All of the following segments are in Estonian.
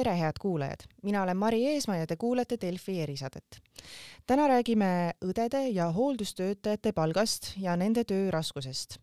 tere, head kuulajad! mina olen Mari Eesmaa ja te kuulate Delfi erisaadet. täna räägime õdede ja hooldustöötajate palgast ja nende töö raskusest.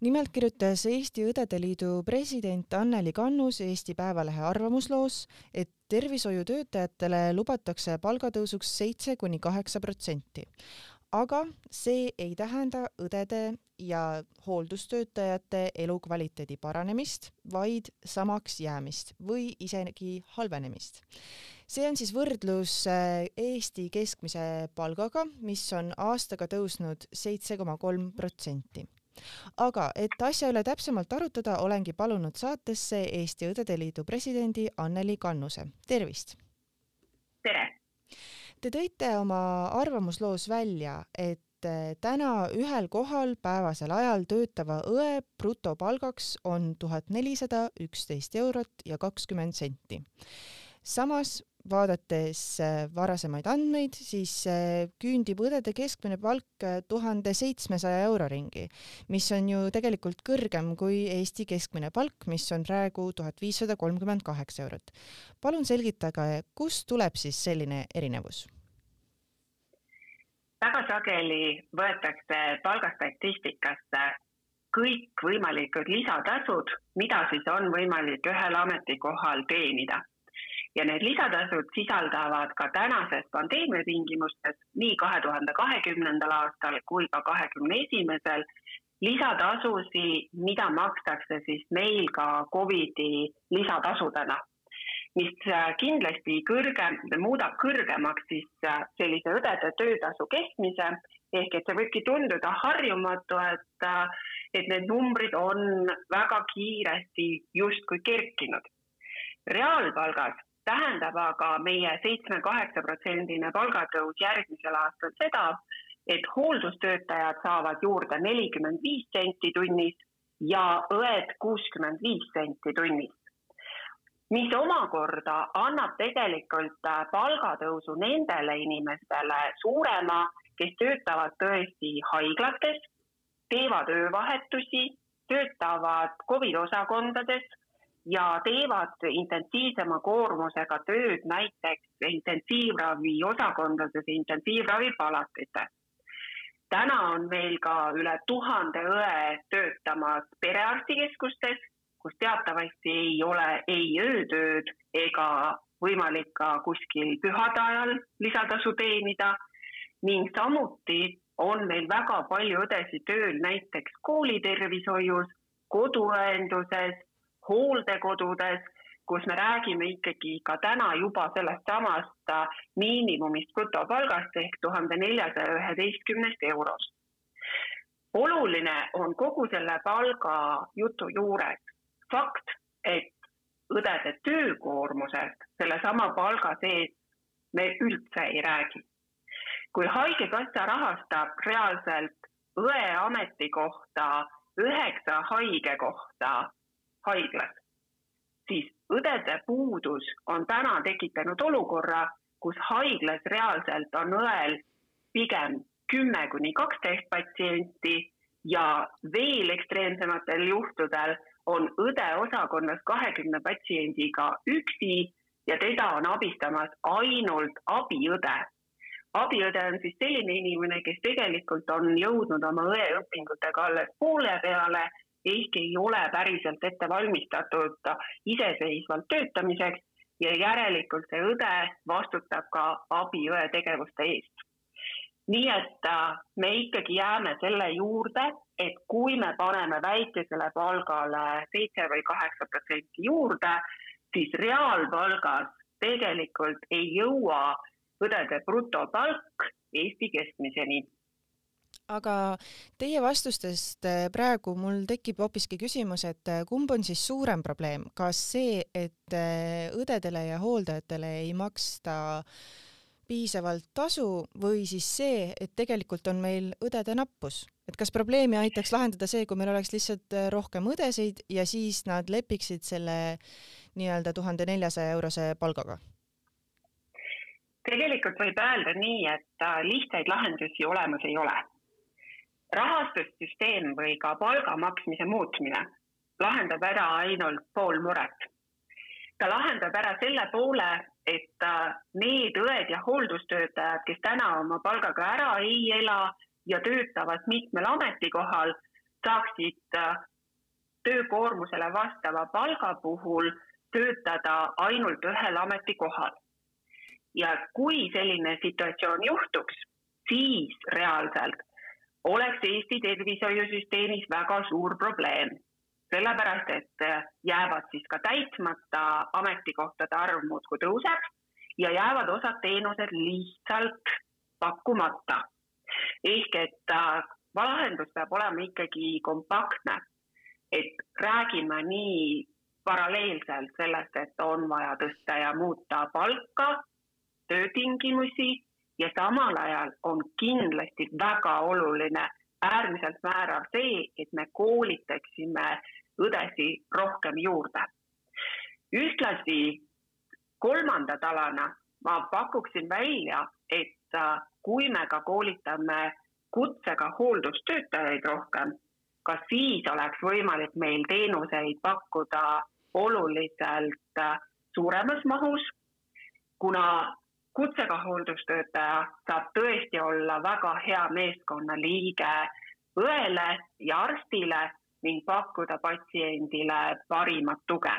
nimelt kirjutas Eesti Õdede Liidu president Anneli Kannus Eesti Päevalehe arvamusloos, et tervishoiutöötajatele lubatakse palgatõusuks seitse kuni kaheksa protsenti aga see ei tähenda õdede ja hooldustöötajate elukvaliteedi paranemist, vaid samaks jäämist või isegi halvenemist. see on siis võrdlus äh, Eesti keskmise palgaga, mis on aastaga tõusnud seitse koma kolm protsenti aga et asja üle täpsemalt arutada, olengi palunud saatesse Eesti Õdede Liidu presidendi Anneli Kannuse, tervist! tere! Te tõite oma arvamusloos välja, et et täna ühel kohal päevasel ajal töötava õe brutopalgaks on tuhat nelisada üksteist eurot ja kakskümmend senti. samas vaadates äh, varasemaid andmeid, siis äh, küündib õdede keskmine palk tuhande seitsmesaja euro ringi, mis on ju tegelikult kõrgem kui Eesti keskmine palk, mis on praegu tuhat viissada kolmkümmend kaheksa eurot. palun selgitage, kust tuleb siis selline erinevus? Väga sageli võetakse palgastatistikasse kõikvõimalikud lisatasud, mida siis on võimalik ühel ametikohal teenida. ja need lisatasud sisaldavad ka tänases pandeemia tingimustes, nii kahe tuhande kahekümnendal aastal kui ka kahekümne esimesel, lisatasusi, mida makstakse siis meil ka Covidi lisatasudena mis äh, kindlasti kõrgem, muudab kõrgemaks siis äh, sellise õdede töötasu keskmise, ehk et see võibki tunduda harjumatu, et, äh, et need numbrid on väga kiiresti justkui kerkinud. reaalpalgas tähendab aga meie seitsme-kaheksa protsendine palgatõus järgmisel aastal seda, et hooldustöötajad saavad juurde nelikümmend viis senti tunnis ja õed kuuskümmend viis senti tunnis mis omakorda annab tegelikult äh, palgatõusu nendele inimestele suurema, kes töötavad tõesti haiglates, teevad öövahetusi, töötavad Covid osakondades ja teevad intensiivsema koormusega tööd näiteks intensiivravi osakondades, intensiivravipalatites. täna on meil ka üle tuhande õe töötamas perearstikeskustes kus teatavasti ei ole ei öötööd ega võimalik ka kuskil pühade ajal lisatasu teenida ning samuti on meil väga palju õdesid tööl näiteks koolitervishoius, koduõenduses, hooldekodudes, kus me räägime ikkagi ka täna juba sellest samast miinimumist brutopalgast ehk tuhande neljasaja üheteistkümnest eurost. oluline on kogu selle palgajutu juures fakt, et õdede töökoormusest sellesama palga sees me üldse ei räägi. kui Haigekassa rahastab reaalselt õe ametikohta üheksa haige kohta haiglas, siis õdede puudus on täna tekitanud olukorra, kus haiglas reaalselt on õel pigem kümme kuni kaksteist patsienti ja veel ekstreemsematel juhtudel on õde osakonnas kahekümne patsiendiga üksi ja teda on abistamas ainult abiõde. abiõde on siis selline inimene, kes tegelikult on jõudnud oma õeõpingutega alles poole peale ehk ei ole päriselt ette valmistatud iseseisvalt töötamiseks ja järelikult see õde vastutab ka abiõe tegevuste eest nii et äh, me ikkagi jääme selle juurde, et kui me paneme väikesele palgale seitse või kaheksa protsenti juurde, siis reaalpalgas tegelikult ei jõua õdede brutopalk Eesti keskmiseni. Aga teie vastustest äh, praegu mul tekib hoopiski küsimus, et äh, kumb on siis suurem probleem, kas see, et õdedele ja hooldajatele ei maksta äh, piisavalt tasu või siis see, et tegelikult on meil õdede nappus, et kas probleemi aitaks lahendada see, kui meil oleks lihtsalt äh, rohkem õdesid ja siis nad lepiksid selle nii-öelda tuhande neljasaja eurose palgaga? tegelikult võib öelda nii, et äh, lihtsaid lahendusi olemas ei ole. rahastussüsteem või ka palga maksmise muutmine lahendab ära ainult pool muret ta lahendab ära selle poole, et need õed ja hooldustöötajad, kes täna oma palgaga ära ei ela ja töötavad mitmel ametikohal, saaksid töökoormusele vastava palga puhul töötada ainult ühel ametikohal. ja kui selline situatsioon juhtuks, siis reaalselt oleks Eesti tervishoiusüsteemis väga suur probleem, sellepärast et jäävad siis ka täitmata ametikohtade arv muudkui tõuseb ja jäävad osad teenused lihtsalt pakkumata. ehk et äh, lahendus peab olema ikkagi kompaktne et räägime nii paralleelselt sellest, et on vaja tõsta ja muuta palka, töötingimusi ja samal ajal on kindlasti väga oluline, äärmiselt määrav see, et me koolitaksime õdesi rohkem juurde. ühtlasi kolmanda alana ma pakuksin välja, et kui me ka koolitame kutsega hooldustöötajaid rohkem, ka siis oleks võimalik meil teenuseid pakkuda oluliselt äh, suuremas mahus, kuna kutsega hooldustöötaja saab tõesti olla väga hea meeskonnaliige õele ja arstile ning pakkuda patsiendile parimat tuge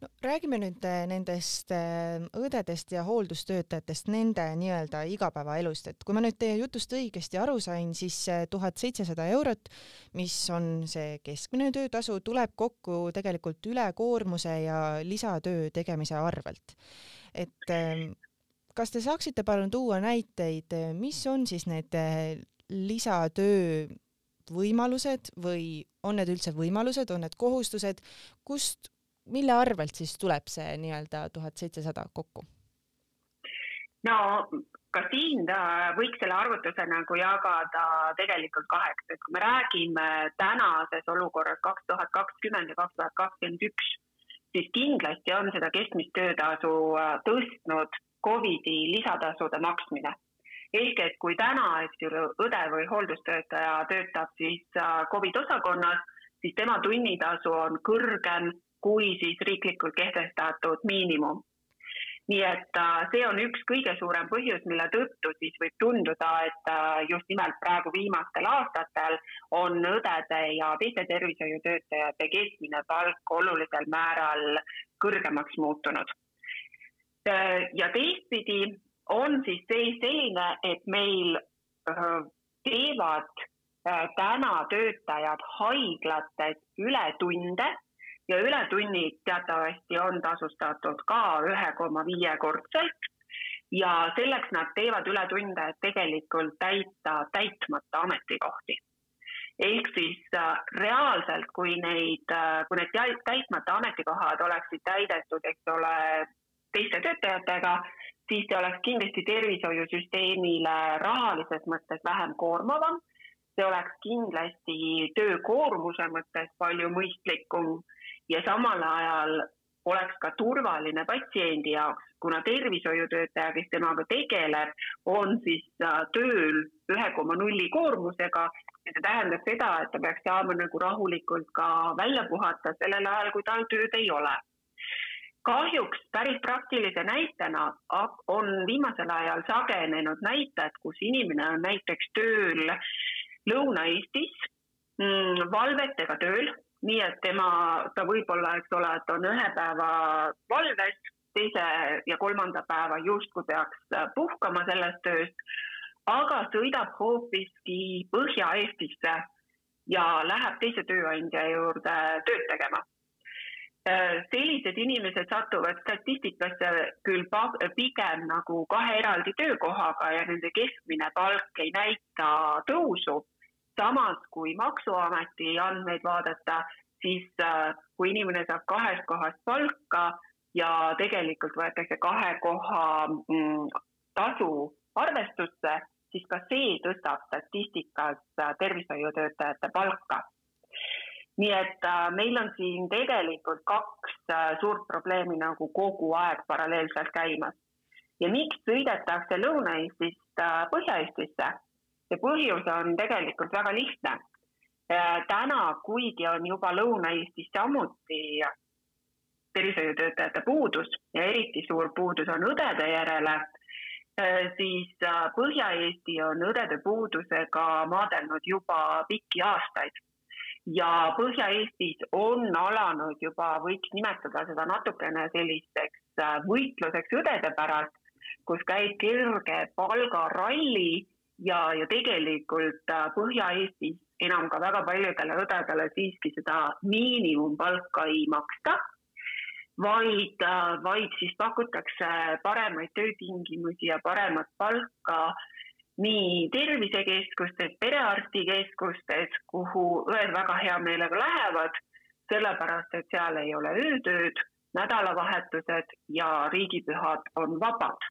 no räägime nüüd äh, nendest äh, õdedest ja hooldustöötajatest, nende nii-öelda igapäevaelust, et kui ma nüüd teie jutust õigesti aru sain, siis tuhat seitsesada eurot, mis on see keskmine töötasu, tuleb kokku tegelikult ülekoormuse ja lisatöö tegemise arvelt. et ähm, kas te saaksite palun tuua näiteid, mis on siis need lisatöö võimalused või on need üldse võimalused, on need kohustused, kust mille arvelt siis tuleb see nii-öelda tuhat seitsesada kokku? no ka siin võiks selle arvutuse nagu jagada tegelikult kaheks, et kui me räägime tänases olukorras kaks tuhat kakskümmend ja kaks tuhat kakskümmend üks, siis kindlasti on seda keskmist töötasu tõstnud Covidi lisatasude maksmine. Ehk et kui täna, eks ju, õde või hooldustöötaja töötab siis äh, Covid osakonnas, siis tema tunnitasu on kõrgem kui siis riiklikult kehtestatud miinimum. nii et äh, see on üks kõige suurem põhjus, mille tõttu siis võib tunduda, et äh, just nimelt praegu viimastel aastatel on õdede ja teiste tervishoiutöötajate keskmine palk olulisel määral kõrgemaks muutunud. Ja teistpidi on siis seis selline, et meil teevad täna töötajad haiglates ületunde ja ületunnid teatavasti on tasustatud ka ühe koma viie kordselt ja selleks nad teevad ületunde, et tegelikult täita täitmata ametikohti. ehk siis reaalselt, kui neid, kui need täitmata ametikohad oleksid täidetud, eks ole, teiste töötajatega, siis see oleks kindlasti tervishoiusüsteemile rahalises mõttes vähem koormavam. see oleks kindlasti töökoormuse mõttes palju mõistlikum ja samal ajal oleks ka turvaline patsiendi jaoks, kuna tervishoiutöötaja, kes temaga tegeleb, on siis tööl ühe koma nulli koormusega ja see tähendab seda, et ta peaks saama nagu rahulikult ka välja puhata sellel ajal, kui tal tööd ei ole. Kahjuks päris praktilise näitena on viimasel ajal sagenenud näited, kus inimene on näiteks tööl Lõuna-Eestis mm, valvetega tööl nii et tema, ta võib-olla, eks ole, et on ühe päeva valves, teise ja kolmanda päeva justkui peaks puhkama sellest tööst, aga sõidab hoopiski Põhja-Eestisse ja läheb teise tööandja juurde tööd tegema. Sellised inimesed satuvad statistikasse küll pigem nagu kahe eraldi töökohaga ja nende keskmine palk ei näita tõusu samas kui Maksuameti andmeid vaadata, siis äh, kui inimene saab kahest kohast palka ja tegelikult võetakse kahe koha mm, tasu arvestusse, siis ka see tõstab statistikas äh, tervishoiutöötajate palka. Nii et äh, meil on siin tegelikult kaks suurt probleemi nagu kogu aeg paralleelselt käimas. ja miks sõidetakse Lõuna-Eestist Põhja-Eestisse? see põhjus on tegelikult väga lihtne. täna, kuigi on juba Lõuna-Eestis samuti tervishoiutöötajate puudus ja eriti suur puudus on õdede järele, siis Põhja-Eesti on õdede puudusega maadelnud juba pikki aastaid ja Põhja-Eestis on alanud juba, võiks nimetada seda natukene selliseks võitluseks õdede pärast, kus käib kerge palgaralli ja, ja tegelikult Põhja-Eestis enam ka väga paljudele õdedele siiski seda miinimumpalka ei maksta, vaid, vaid siis pakutakse paremaid töötingimusi ja paremat palka nii tervisekeskustes, perearstikeskustes, kuhu õed väga hea meelega lähevad, sellepärast et seal ei ole öötööd, nädalavahetused ja riigipühad on vabad.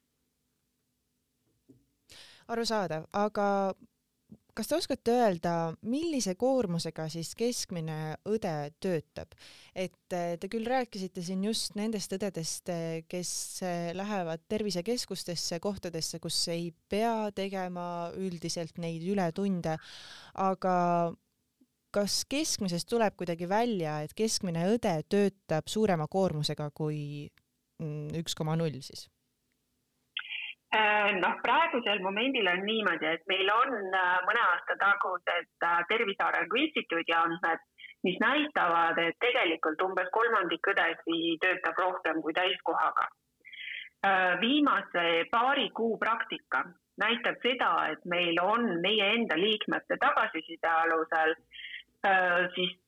arusaadav, aga kas te oskate öelda, millise koormusega siis keskmine õde töötab? et eh, te küll rääkisite siin just nendest õdedest, eh, kes eh, lähevad tervisekeskustesse, kohtadesse, kus ei pea tegema üldiselt neid ületunde, aga kas keskmisest tuleb kuidagi välja, et keskmine õde töötab suurema koormusega kui mm, üks koma null siis? Äh, noh, praegusel momendil on niimoodi, et meil on äh, mõne aasta tagused äh, Tervise Arengu Instituudi andmed, mis näitavad, et tegelikult umbes kolmandik õdesi töötab rohkem kui täiskohaga. viimase paari kuu praktika näitab seda, et meil on meie enda liikmete tagasiside alusel siis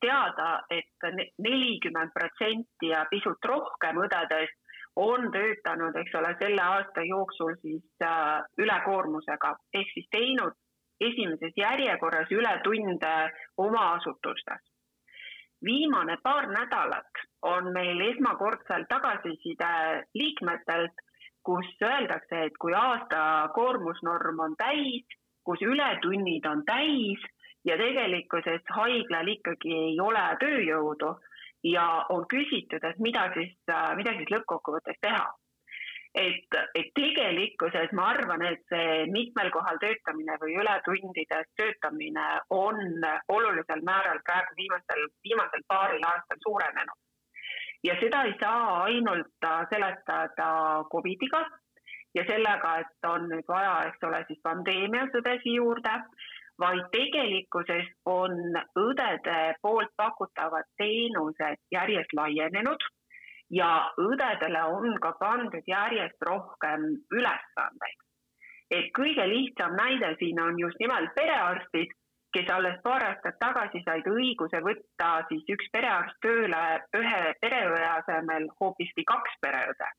teada et, et nelikümmend protsenti ja pisut rohkem õdedest on töötanud, eks ole, selle aasta jooksul siis äh, ülekoormusega ehk siis teinud esimeses järjekorras ületunde oma asutustes. viimane paar nädalat on meil esmakordselt tagasiside liikmetelt, kus öeldakse, et kui aasta koormusnorm on täis, kus ületunnid on täis ja tegelikkuses haiglal ikkagi ei ole tööjõudu ja on küsitud, et mida siis, mida siis lõppkokkuvõttes teha. et, et tegelikkuses ma arvan, et see mitmel kohal töötamine või ületundides töötamine on olulisel määral praegu viimastel, viimasel paaril aastal suurenenud. ja seda ei saa ainult seletada Covidiga ja sellega, et on nüüd vaja, eks ole, siis pandeemias õdesi juurde vaid tegelikkuses on õdede poolt pakutavad teenused järjest laienenud ja õdedele on ka pandud järjest rohkem ülesandeid. et kõige lihtsam näide siin on just nimelt perearstid, kes alles paar aastat tagasi said õiguse võtta siis üks perearst tööle ühe pereõe asemel hoopiski kaks pereõde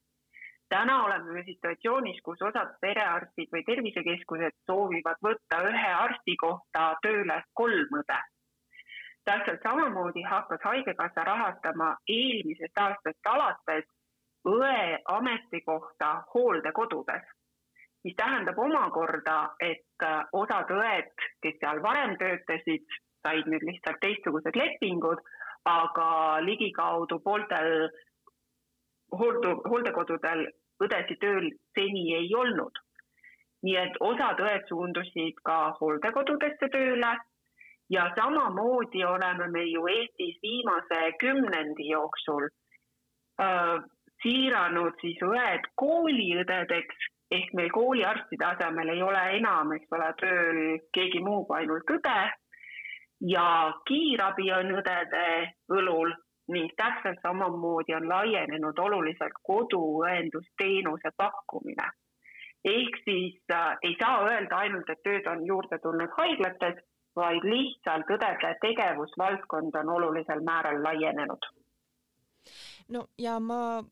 täna oleme me situatsioonis, kus osad perearstid või tervisekeskused soovivad võtta ühe arsti kohta tööle kolm õde. täpselt samamoodi hakkas Haigekassa rahastama eelmisest aastast alates õe ametikohta hooldekodudes, mis tähendab omakorda, et osad õed, kes seal varem töötasid, said nüüd lihtsalt teistsugused lepingud, aga ligikaudu pooltel hooldu, hooldekodudel õdesid tööl seni ei olnud. nii et osad õed suundusid ka hooldekodudesse tööle ja samamoodi oleme me ju Eestis viimase kümnendi jooksul äh, siiranud siis õed kooliõdedeks ehk meil kooliarstide asemel ei ole enam, eks ole, tööl keegi muu kui ainult õde ja kiirabi on õdede õlul ning täpselt samamoodi on laienenud oluliselt koduõendusteenuse pakkumine. ehk siis äh, ei saa öelda ainult, et tööd on juurde tulnud haiglates, vaid lihtsalt õdede tegevusvaldkond on olulisel määral laienenud. no ja ma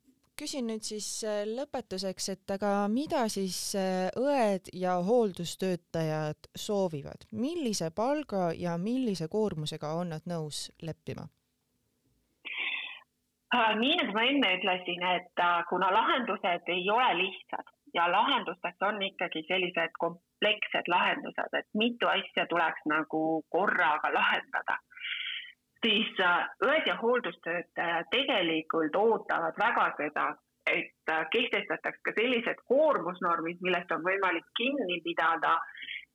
küsin nüüd siis äh, lõpetuseks, et aga mida siis äh, õed ja hooldustöötajad soovivad, millise palga ja millise koormusega on nad nõus leppima? Äh, nii nagu ma enne ütlesin, et äh, kuna lahendused ei ole lihtsad ja lahendusteks on ikkagi sellised komplekssed lahendused, et mitu asja tuleks nagu korraga lahendada, siis äh, õed ja hooldustöötajad tegelikult ootavad väga seda, et kehtestataks ka sellised koormusnormid, millest on võimalik kinni pidada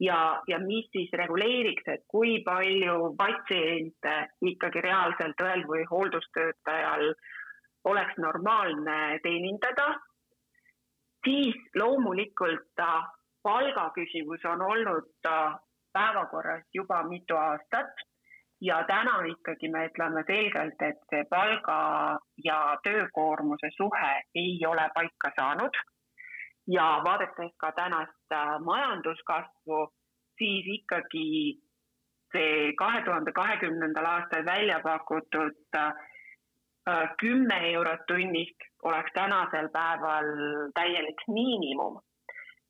ja, ja mis siis reguleeriks, et kui palju patsiente ikkagi reaalselt õel või hooldustöötajal oleks normaalne teenindada, siis loomulikult palgaküsimus on olnud päevakorras juba mitu aastat ja täna ikkagi me ütleme selgelt, et see palga ja töökoormuse suhe ei ole paika saanud. Ja vaadates ka tänast majanduskasvu, siis ikkagi see kahe tuhande kahekümnendal aastal välja pakutud äh, kümme eurot tunnist oleks tänasel päeval täielik miinimum.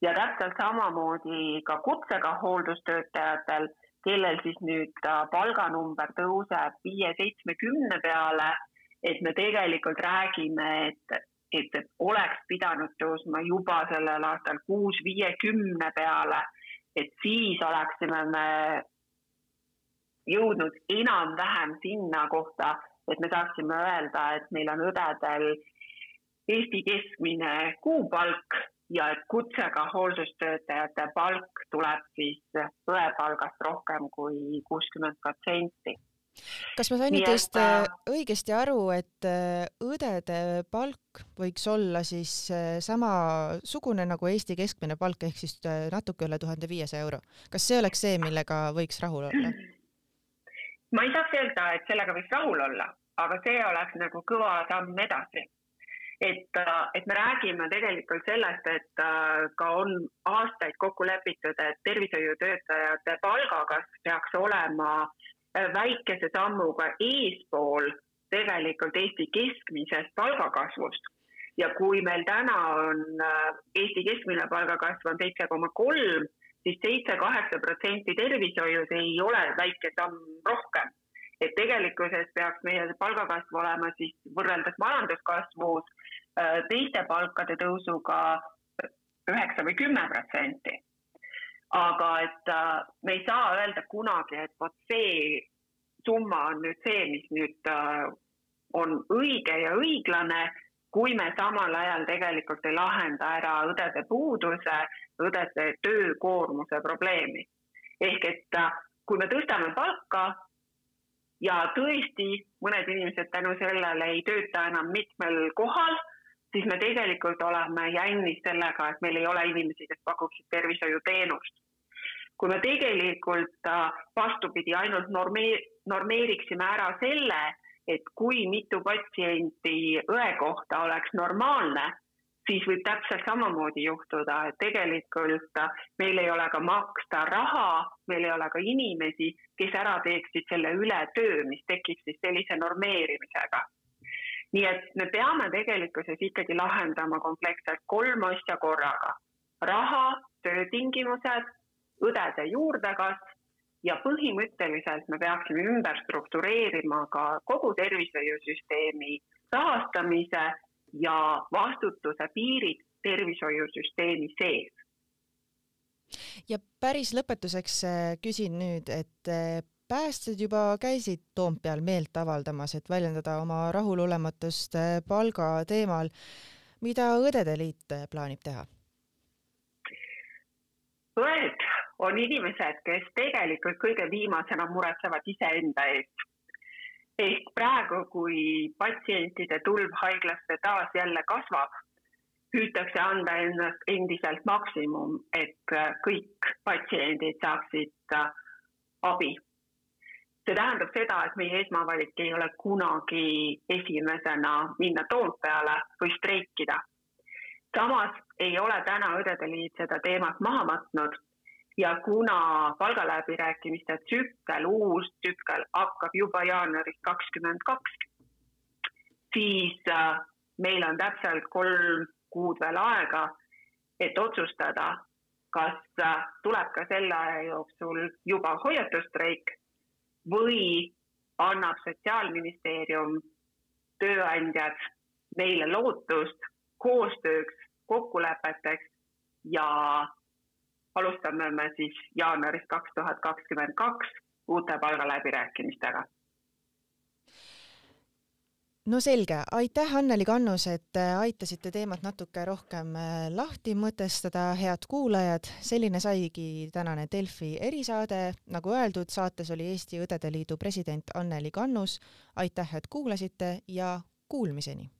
ja täpselt samamoodi ka kutsega hooldustöötajatel, kellel siis nüüd äh, palganumber tõuseb viie-seitsmekümne peale, et me tegelikult räägime, et, et oleks pidanud tõusma juba sellel aastal kuus viiekümne peale, et siis oleksime me jõudnud enam-vähem sinna kohta, et me saaksime öelda, et meil on õdedel Eesti keskmine kuupalk ja et kutsega hooldustöötajate palk tuleb siis õepalgast rohkem kui kuuskümmend protsenti kas ma sain nüüd teist äh, õigesti aru, et äh, õdede palk võiks olla siis äh, samasugune nagu Eesti keskmine palk ehk siis natuke üle tuhande viiesaja euro? kas see oleks see, millega võiks rahul olla? ma ei saaks öelda, et sellega võiks rahul olla, aga see oleks nagu kõva samm edasi. et, et me räägime tegelikult sellest, et äh, ka on aastaid kokku lepitud, et tervishoiutöötajate palgakasv peaks olema äh, väikese sammuga eespool tegelikult Eesti keskmisest palgakasvust ja kui meil täna on äh, Eesti keskmine palgakasv on seitse koma kolm siis seitse-kaheksa protsenti tervishoius ei ole väike samm rohkem. et tegelikkuses peaks meie palgakasv olema siis võrreldes majanduskasvus äh, teiste palkade tõusuga üheksa või kümme protsenti. Aga et äh, me ei saa öelda kunagi, et vot see summa on nüüd see, mis nüüd äh, on õige ja õiglane kui me samal ajal tegelikult ei lahenda ära õdede puuduse, õdede töökoormuse probleemi. ehk et äh, kui me tõstame palka ja tõesti mõned inimesed tänu sellele ei tööta enam mitmel kohal, siis me tegelikult oleme jännis sellega, et meil ei ole inimesi, kes pakuksid tervishoiuteenust. kui me tegelikult äh, vastupidi ainult normi-, normeeriksime ära selle, et kui mitu patsienti õe kohta oleks normaalne, siis võib täpselt samamoodi juhtuda, et tegelikult meil ei ole ka maksta raha, meil ei ole ka inimesi, kes ära teeksid selle ületöö, mis tekib siis sellise normeerimisega. Nii et me peame tegelikkuses ikkagi lahendama kompleksselt kolm asja korraga. raha, töötingimused, õdede juurdekasv ja põhimõtteliselt me peaksime ümber struktureerima ka kogu tervishoiusüsteemi rahastamise ja vastutuse piirid tervishoiusüsteemi sees. ja päris lõpetuseks äh, küsin nüüd, et äh, päästjad juba käisid Toompeal meelt avaldamas, et väljendada oma rahulolematust äh, palga teemal. mida Õdede Liit plaanib teha? õed on inimesed, kes tegelikult kõige viimasena muretsevad iseenda eest. ehk praegu, kui patsientide tulv haiglasse taas jälle kasvab, püütakse anda ennast endiselt maksimum, et kõik patsiendid saaksid äh, abi. See tähendab seda, et meie esmavalik ei ole kunagi esimesena minna Toompeale või streikida. samas ei ole täna Õdede Liit seda teemat maha matnud ja kuna palgaläbirääkimiste tsükkel, uus tsükkel hakkab juba jaanuaris kakskümmend kaks, siis äh, meil on täpselt kolm kuud veel aega, et otsustada, kas äh, tuleb ka selle aja jooksul juba hoiatusstreik või annab Sotsiaalministeerium, tööandjad meile lootust koostööks, kokkulepeteks ja alustame me siis jaanuarist kaks tuhat kakskümmend kaks uute palgaläbirääkimistega. No selge, aitäh, Anneli Kannus, et äh, aitasite teemat natuke rohkem äh, lahti mõtestada, head kuulajad, selline saigi tänane Delfi erisaade, nagu öeldud, saates oli Eesti Õdede Liidu president Anneli Kannus. aitäh, et kuulasite ja kuulmiseni